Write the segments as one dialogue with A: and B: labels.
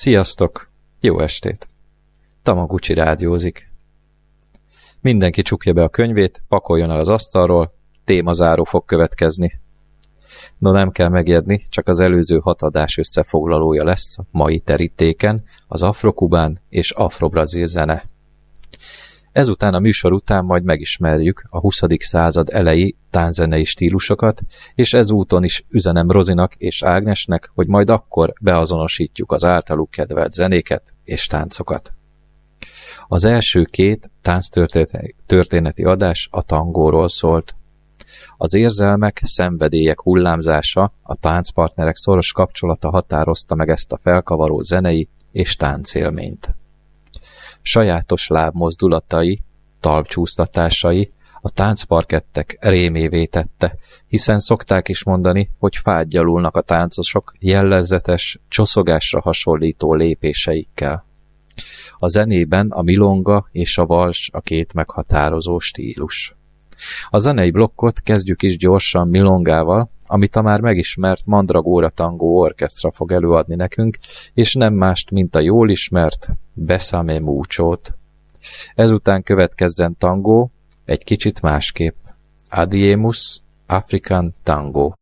A: Sziasztok! Jó estét! Tamaguchi rádiózik. Mindenki csukja be a könyvét, pakoljon el az asztalról, témazáró fog következni. No nem kell megjedni, csak az előző hatadás összefoglalója lesz mai terítéken, az afrokubán és afrobrazil zene. Ezután a műsor után majd megismerjük a 20. század elejé tánzenei stílusokat, és ezúton is üzenem Rozinak és Ágnesnek, hogy majd akkor beazonosítjuk az általuk kedvelt zenéket és táncokat. Az első két tánctörténeti adás a tangóról szólt. Az érzelmek, szenvedélyek hullámzása, a táncpartnerek szoros kapcsolata határozta meg ezt a felkavaró zenei és táncélményt. Sajátos lábmozdulatai, talpcsúsztatásai a táncparkettek rémévé tette, hiszen szokták is mondani, hogy fágyjalulnak a táncosok jellezetes, csoszogásra hasonlító lépéseikkel. A zenében a milonga és a vals a két meghatározó stílus. A zenei blokkot kezdjük is gyorsan milongával, amit a már megismert Mandragóra Tangó Orkestra fog előadni nekünk, és nem mást, mint a jól ismert Besame Múcsót. Ezután következzen tangó, egy kicsit másképp. Adiemus African Tango.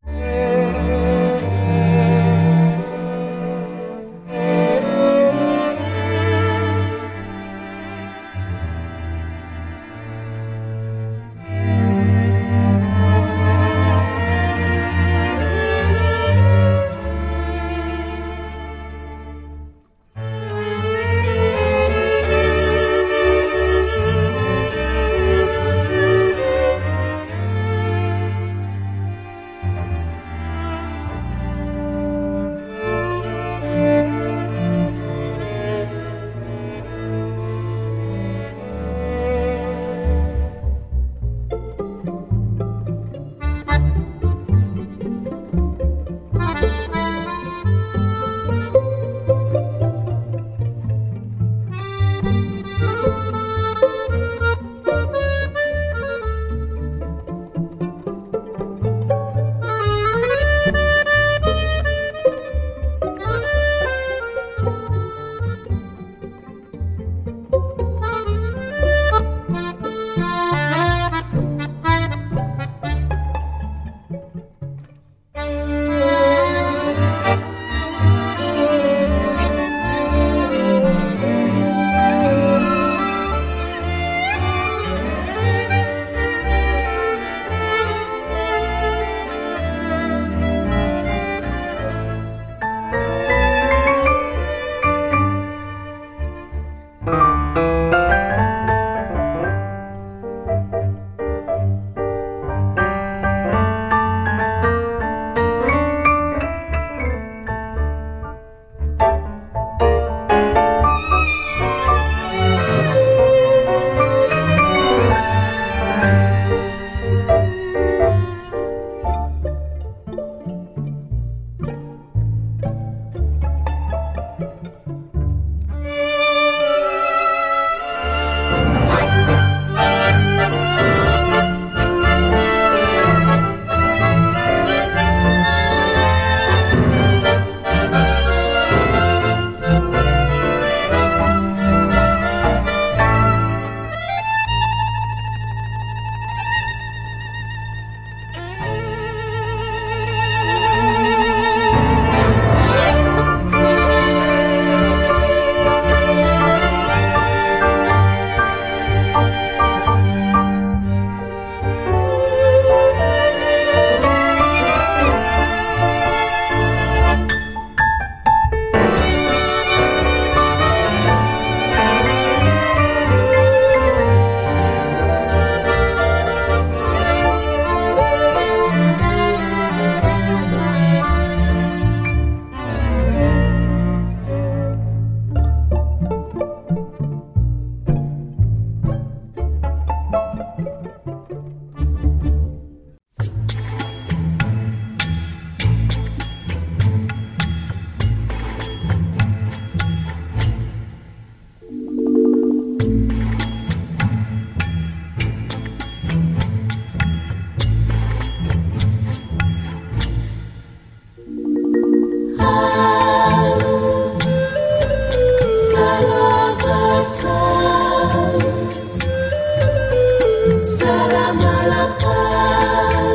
B: ama
A: la paz.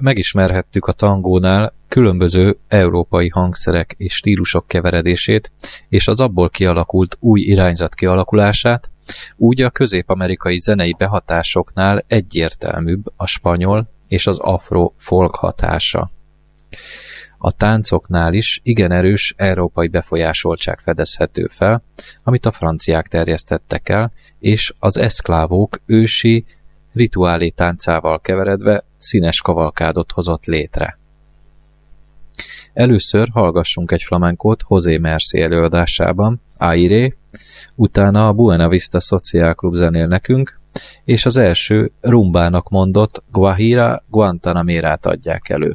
A: Megismerhettük a tangónál, különböző európai hangszerek és stílusok keveredését és az abból kialakult új irányzat kialakulását, úgy a közép-amerikai zenei behatásoknál egyértelműbb a spanyol és az afro-folk hatása. A táncoknál is igen erős európai befolyásoltság fedezhető fel, amit a franciák terjesztettek el, és az eszklávók ősi rituálé táncával keveredve színes kavalkádot hozott létre. Először hallgassunk egy flamenkót José Merci előadásában, Aire, utána a Buena Vista Social Club zenél nekünk, és az első rumbának mondott Guajira Guantanamérát adják elő.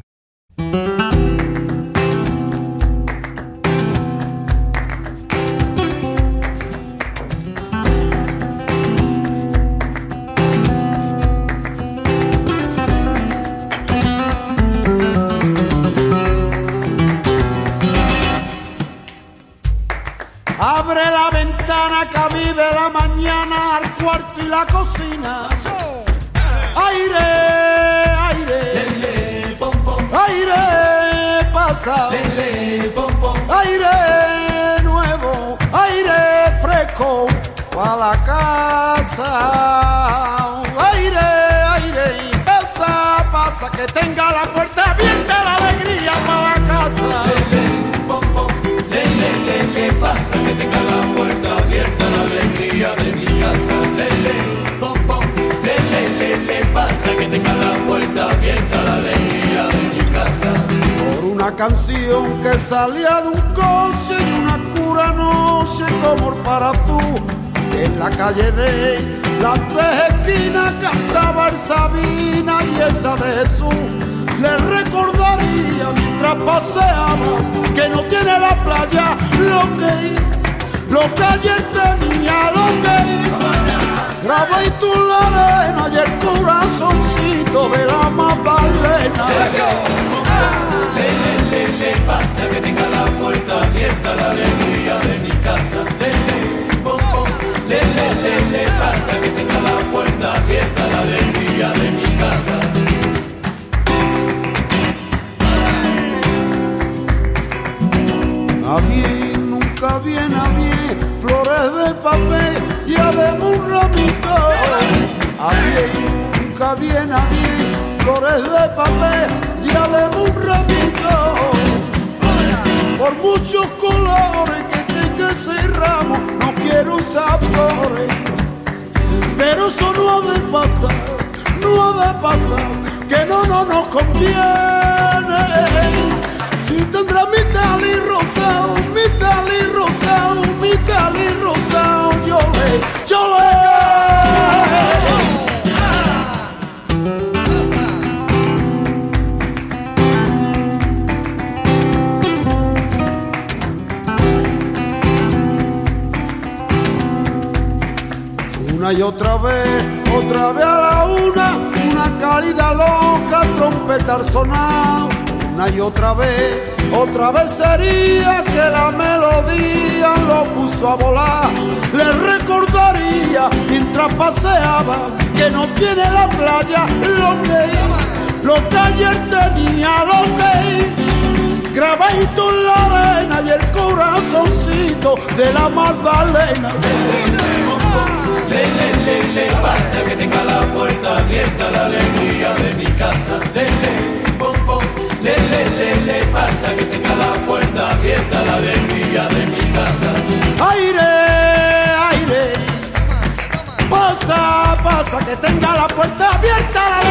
C: Canción que salía de un coche y una cura noche como el parazú. En la calle de las tres esquinas cantaba el Sabina y esa de Jesús. Le recordaría mientras paseaba que no tiene la playa lo que, lo que ayer tenía, lo que graba y tú la arena y el corazoncito de la Magdalena.
D: Le, pasa que tenga la puerta abierta la alegría de mi casa. Le, le, bom, bom. le, le, le, le, pasa que tenga la puerta abierta la alegría de mi casa.
C: A bien, nunca viene a bien, flores de papel y además un ramito. A bien, nunca viene a bien, flores de papel y además un ramito. Por muchos colores que tenga ese ramo, no quiero usar flores. Pero eso no ha de pasar, no ha de pasar, que no, no nos conviene. Si tendrá mi tal y rosado, mi tal y rosado, mi tal y rosado, yo le, yo le. Una y otra vez, otra vez a la una, una cálida loca, trompetar sonado una y otra vez, otra vez sería que la melodía lo puso a volar. Le recordaría mientras paseaba que no tiene la playa lo que, lo que ayer tenía, lo que grabadito en la arena y el corazoncito de la Magdalena.
D: Le, le, pasa que tenga la puerta abierta la alegría de mi casa. Le, le, le, le, le, le pasa que tenga la puerta abierta la alegría de mi casa.
C: Aire, aire, pasa, pasa que tenga la puerta abierta la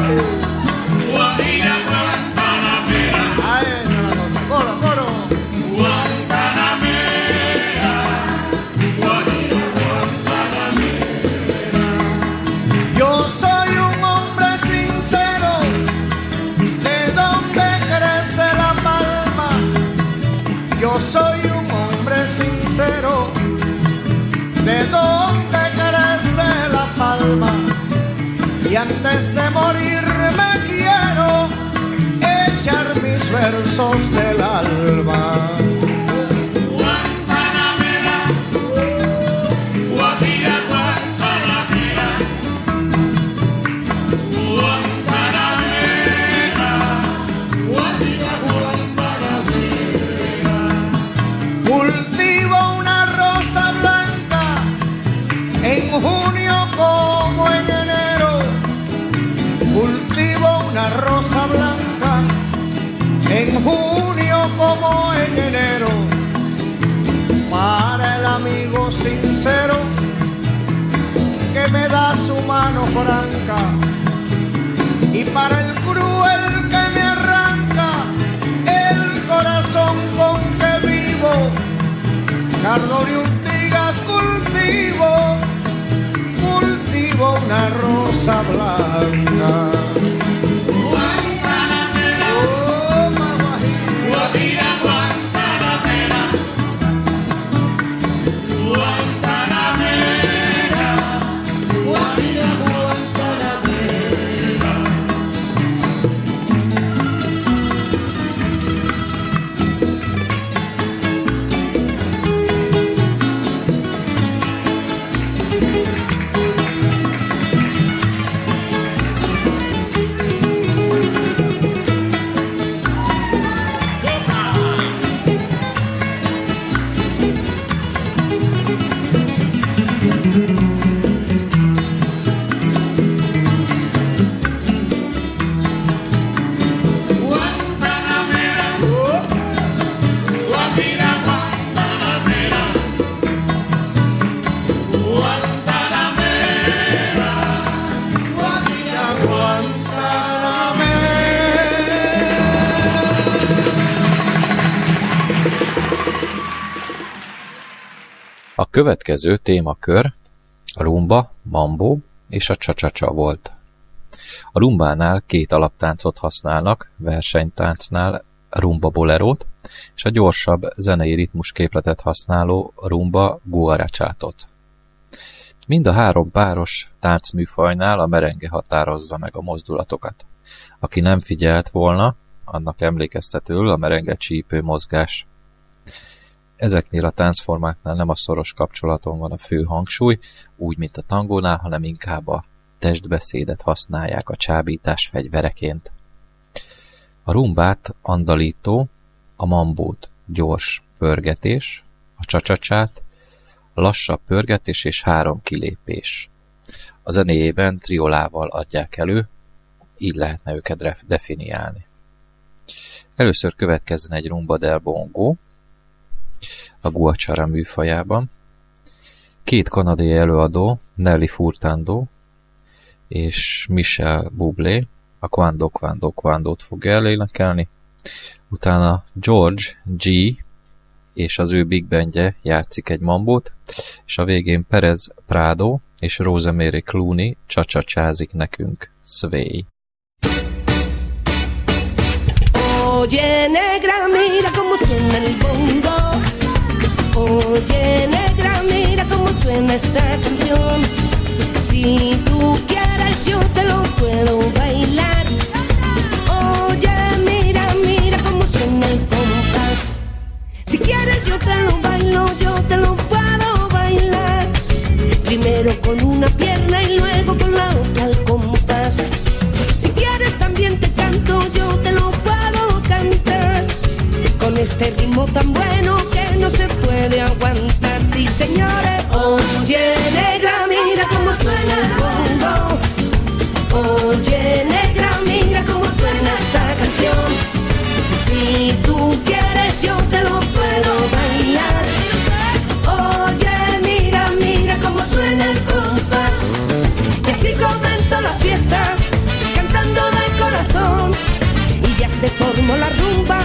E: Woo!
F: Következő témakör a rumba, mambo és a csacsacsa volt. A rumbánál két alaptáncot használnak, versenytáncnál rumba bolerót, és a gyorsabb zenei ritmusképletet használó rumba guaracsátot. Mind a három páros táncműfajnál a merenge határozza meg a mozdulatokat. Aki nem figyelt volna, annak emlékeztetőül a merenge csípő mozgás Ezeknél a táncformáknál nem a szoros kapcsolaton van a fő hangsúly, úgy, mint a tangónál, hanem inkább a testbeszédet használják a csábítás fegyvereként. A rumbát andalító, a mambót gyors pörgetés, a csacsacsát lassabb pörgetés és három kilépés. A zenéjében triolával adják elő, így lehetne őket definiálni. Először következzen egy rumba del bongo, a guacara műfajában. Két kanadai előadó, Nelly Furtando és Michel Bublé, a Quando Quando Quando-t fogja elénekelni. Utána George G és az ő big bandje játszik egy mambót, és a végén Perez Prado és Rosemary Clooney csacsacsázik nekünk. Sway. Oye, negra, mira cómo suena el bongo. Oye, negra, mira cómo suena esta canción. Si tú quieres, yo te lo puedo bailar. Oye, mira, mira cómo suena el compás. Si quieres, yo te lo bailo, yo te lo puedo bailar. Primero con una pierna y luego con la otra al compás. Si quieres, también te canto, yo te lo puedo cantar. Con este ritmo tan bueno no se puede aguantar, sí señores. Oye, negra, mira cómo suena el bongo. Oye, negra, mira cómo suena esta canción. Si tú quieres, yo te lo puedo bailar. Oye, mira, mira cómo suena el compás. Y así comenzó la fiesta, cantando de corazón. Y ya se formó la rumba,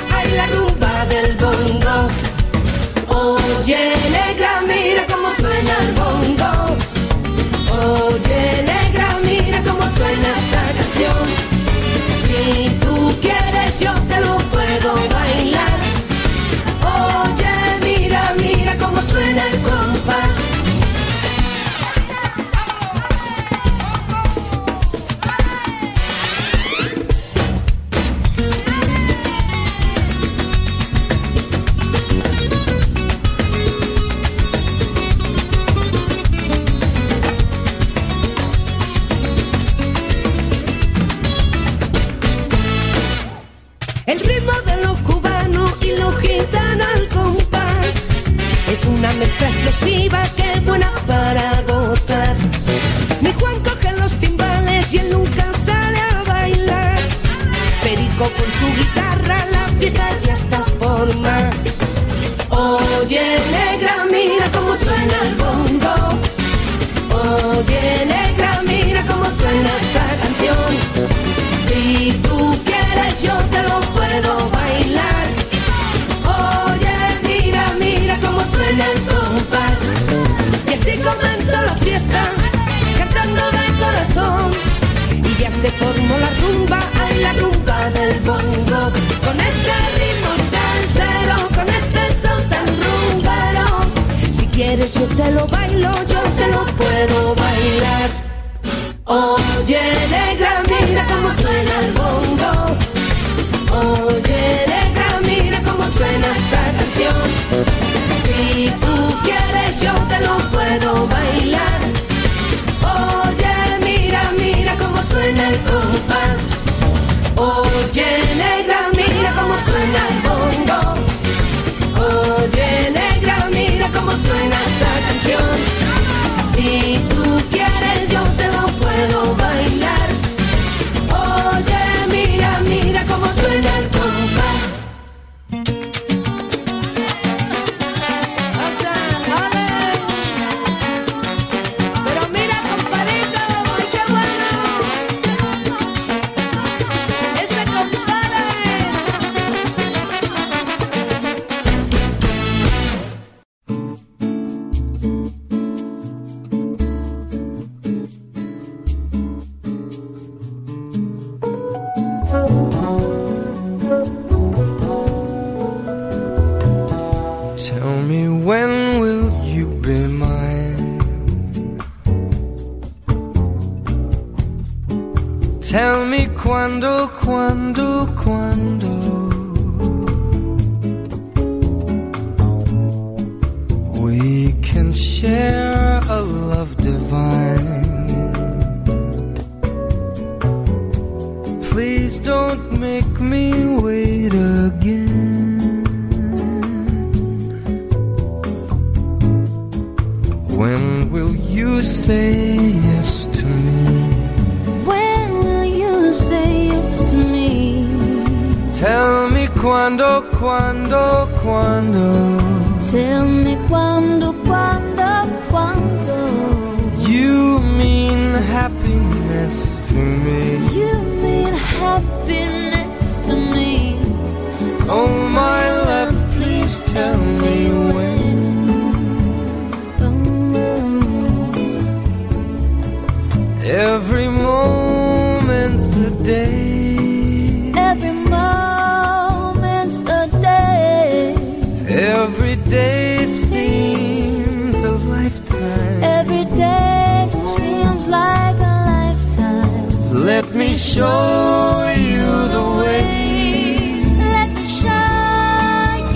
G: show you the way.
B: Let me show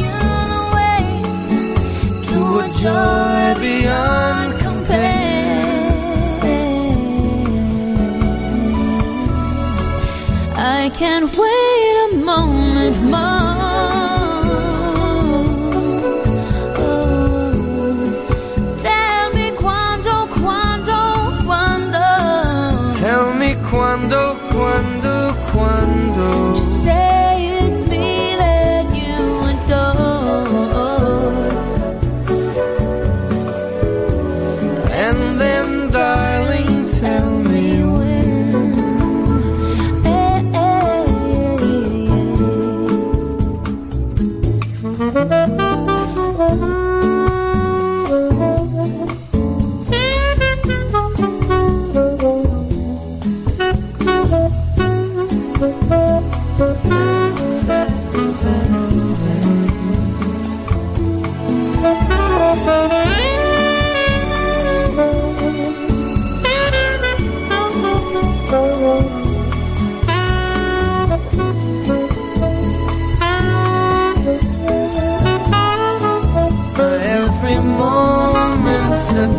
B: you the way
G: to a joy beyond compare.
B: I can't wait.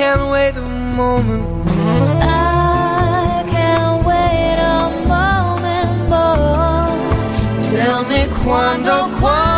G: can't wait a moment. more.
B: I can't wait a moment more.
G: Tell me quando, quando.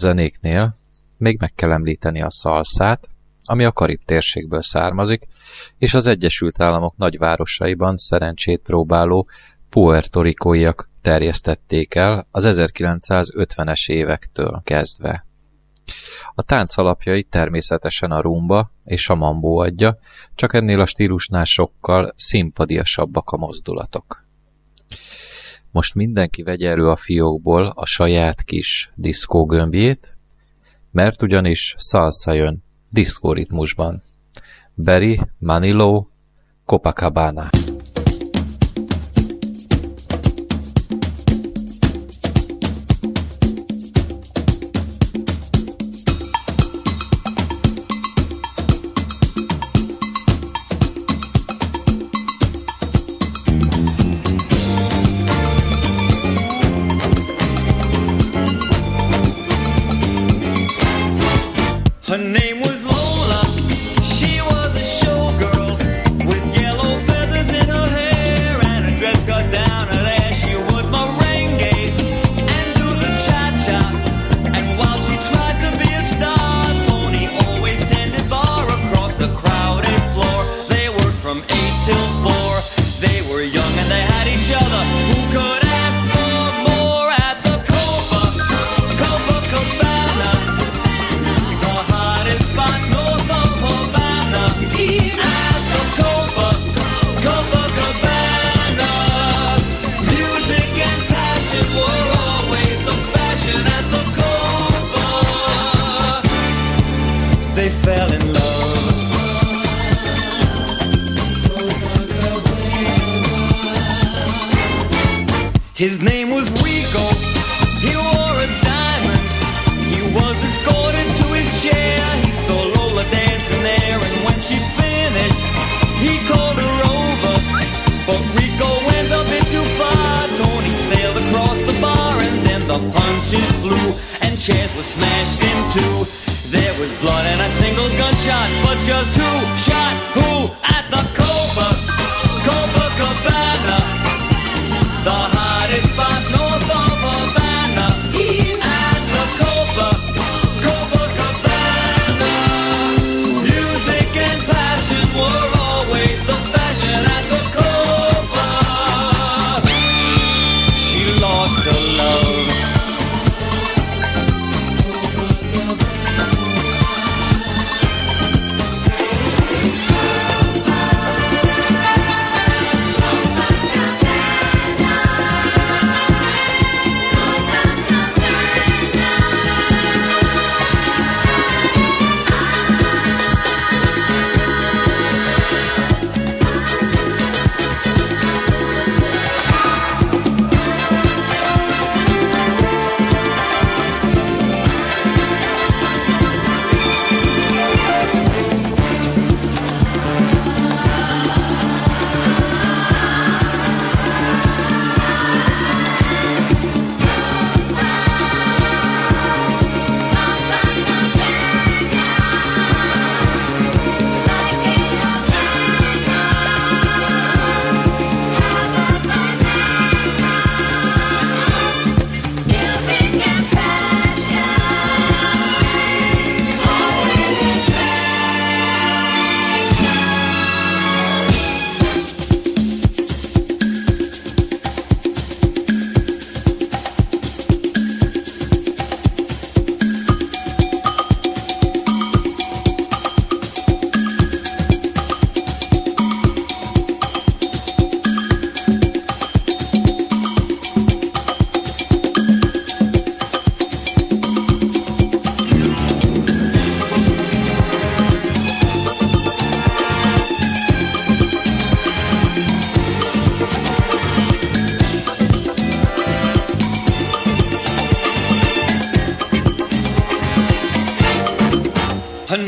D: zenéknél még meg kell említeni a szalszát, ami a Karib térségből származik, és az Egyesült Államok nagyvárosaiban szerencsét próbáló puertorikóiak terjesztették el az 1950-es évektől kezdve. A tánc alapjai természetesen a rumba és a mambo adja, csak ennél a stílusnál sokkal szimpadiasabbak a mozdulatok. Most mindenki vegye elő a fiókból a saját kis diszkógömbjét, mert ugyanis szalsza jön diszkóritmusban. Berry, Manilo, Copacabana.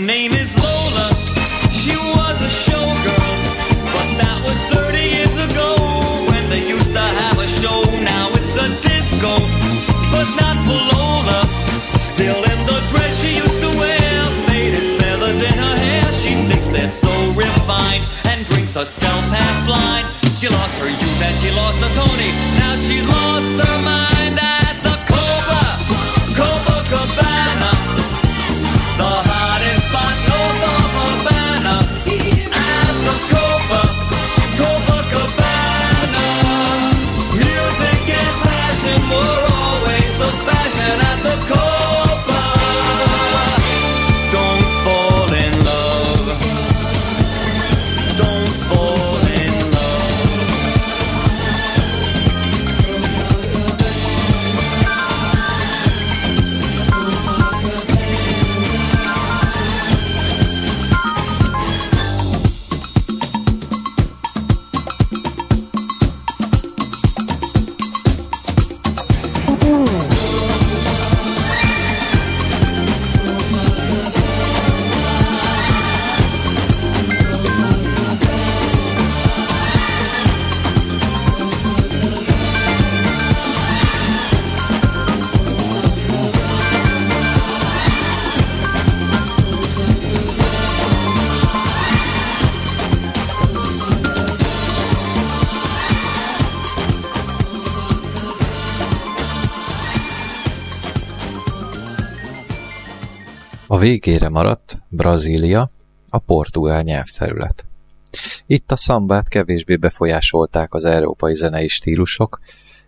H: Name
D: is Lola. She was a showgirl, but that was 30 years ago when they used to have a show. Now it's a disco, but not for Lola. Still in the dress she used to wear, faded feathers in her hair. She sits there so refined and drinks herself half blind. She lost her youth and she lost her Tony. Now she's lost her mind
A: végére maradt Brazília, a portugál nyelvterület. Itt a szambát kevésbé befolyásolták az európai zenei stílusok,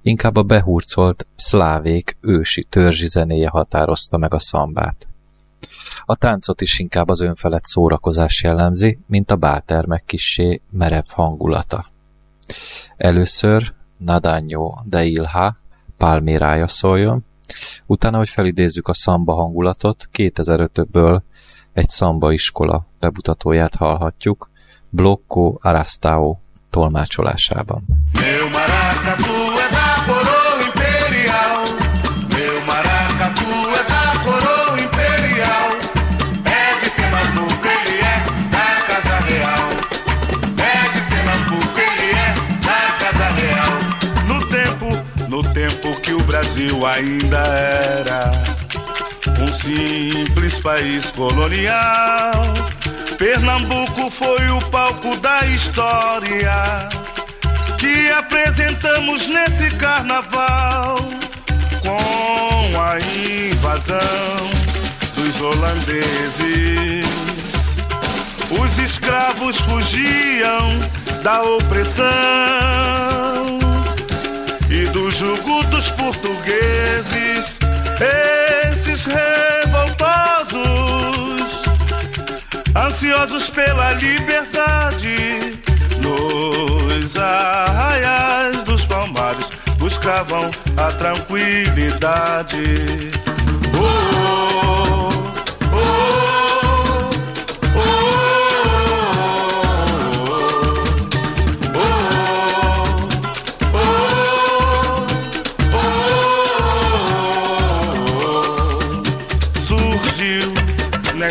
A: inkább a behurcolt szlávék ősi törzsi zenéje határozta meg a szambát. A táncot is inkább az önfelett szórakozás jellemzi, mint a báltermek kissé merev hangulata. Először Nadanyó de Ilha Palmérája szóljon, utána, hogy felidézzük a szamba hangulatot, 2005-ből egy szamba iskola bemutatóját hallhatjuk, Blocco Arastao tolmácsolásában.
I: Meu Brasil ainda era um simples país colonial. Pernambuco foi o palco da história que apresentamos nesse carnaval com a invasão dos holandeses. Os escravos fugiam da opressão e do jugo dos portugueses. Esses revoltosos, ansiosos pela liberdade, nos arraiais dos palmares buscavam a tranquilidade.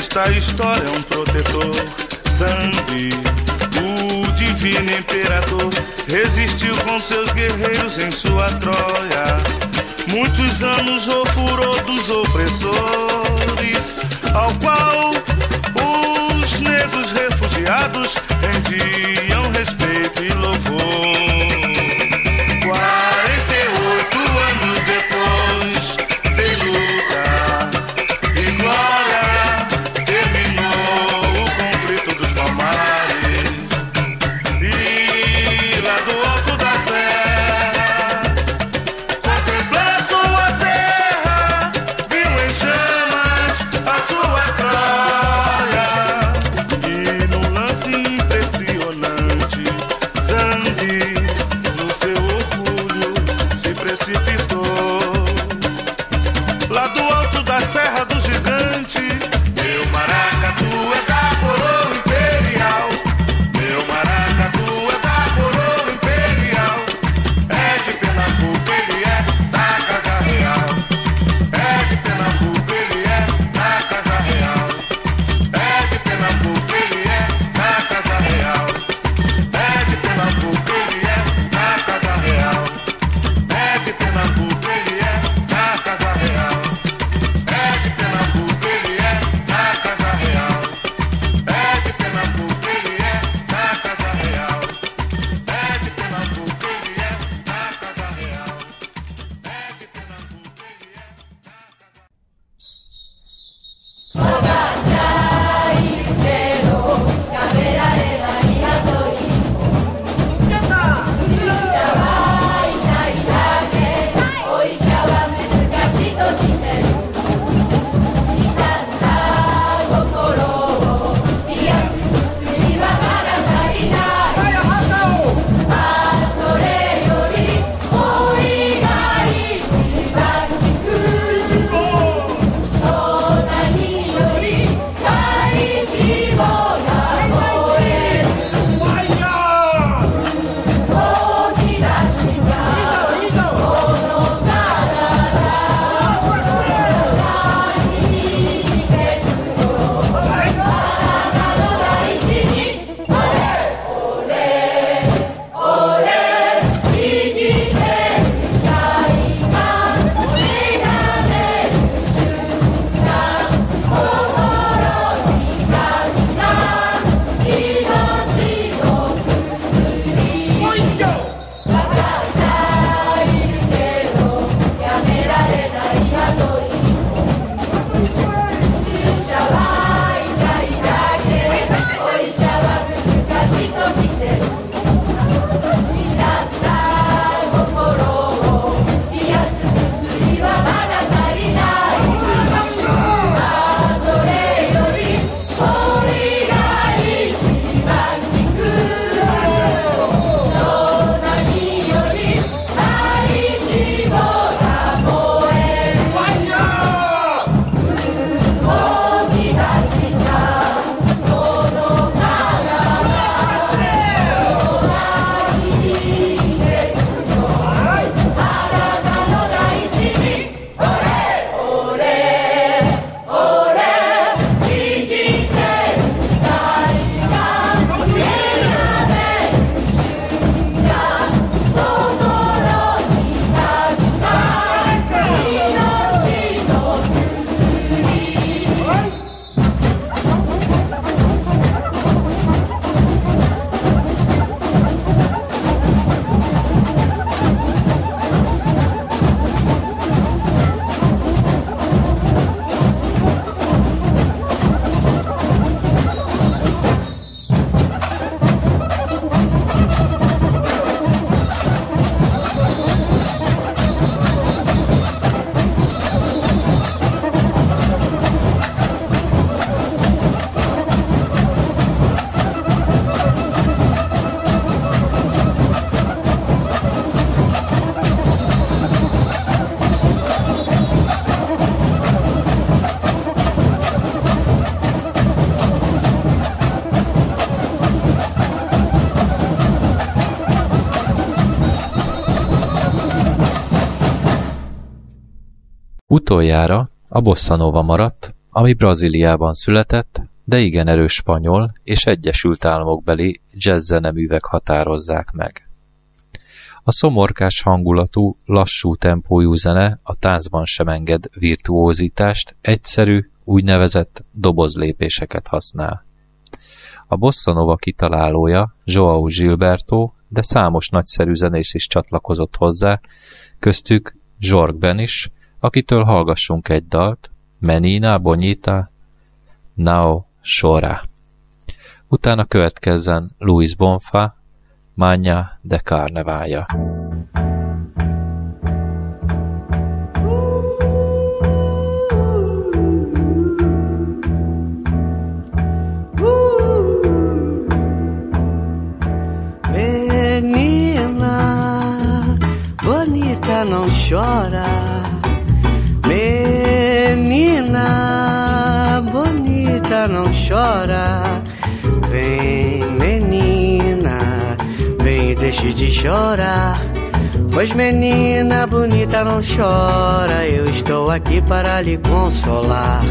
I: Nesta história um protetor, Zambi, o divino imperador, resistiu com seus guerreiros em sua Troia. Muitos anos o furor dos opressores, ao qual os negros refugiados rendiam
A: Utoljára a bossa nova maradt, ami Brazíliában született, de igen erős spanyol és Egyesült Államokbeli jazzzeneművek határozzák meg. A szomorkás hangulatú, lassú tempójú zene a táncban sem enged virtuózítást, egyszerű, úgynevezett dobozlépéseket használ. A bossa nova kitalálója João Gilberto, de számos nagyszerű zenész is csatlakozott hozzá, köztük Zsorgben is, akitől hallgassunk egy dalt, Menina Bonita Nao Sora. Utána következzen Luis Bonfa, Manya de Carnevája.
E: Menina bonita, não chora. Chora. Vem, menina, vem e deixe de chorar. Pois menina bonita não chora, eu estou aqui para lhe consolar.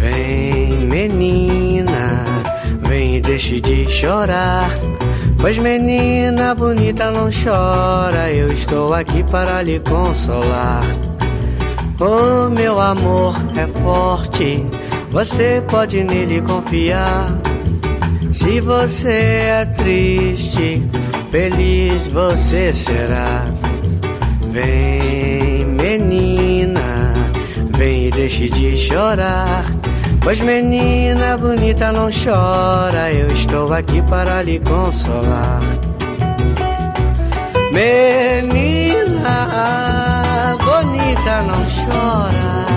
E: Vem, menina, vem e deixe de chorar. Pois menina bonita não chora, eu estou aqui para lhe consolar. Oh, meu amor é forte, você pode nele confiar. Se você é triste, feliz você será. Vem, menina, vem e deixe de chorar. Pois menina bonita não chora, eu estou aqui para lhe consolar. Menina bonita não chora.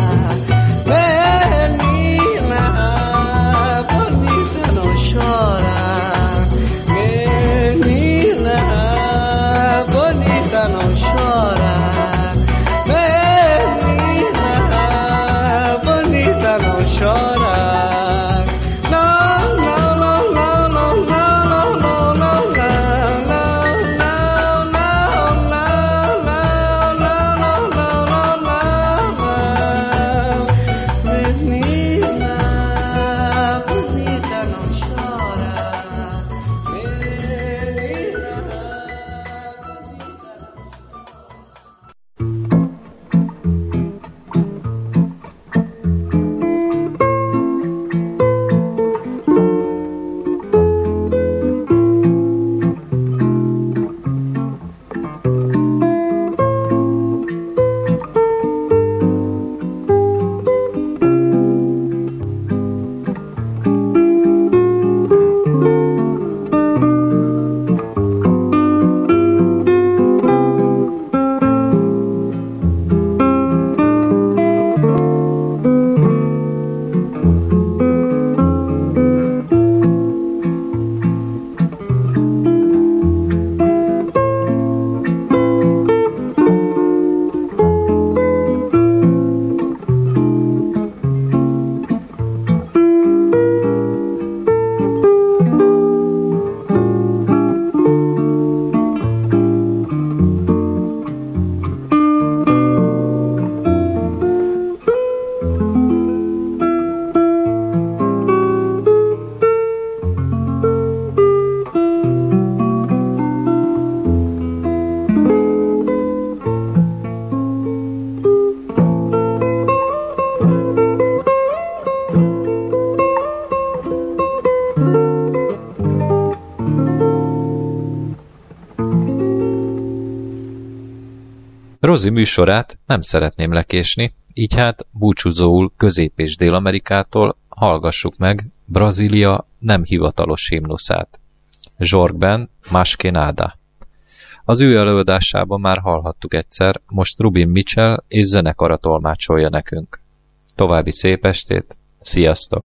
A: Rozi műsorát nem szeretném lekésni, így hát búcsúzóul Közép- és Dél-Amerikától hallgassuk meg Brazília nem hivatalos himnuszát. Zsorgben Maskenada. Az ő előadásában már hallhattuk egyszer, most Rubin Mitchell és zenekara tolmácsolja nekünk. További szép estét, sziasztok!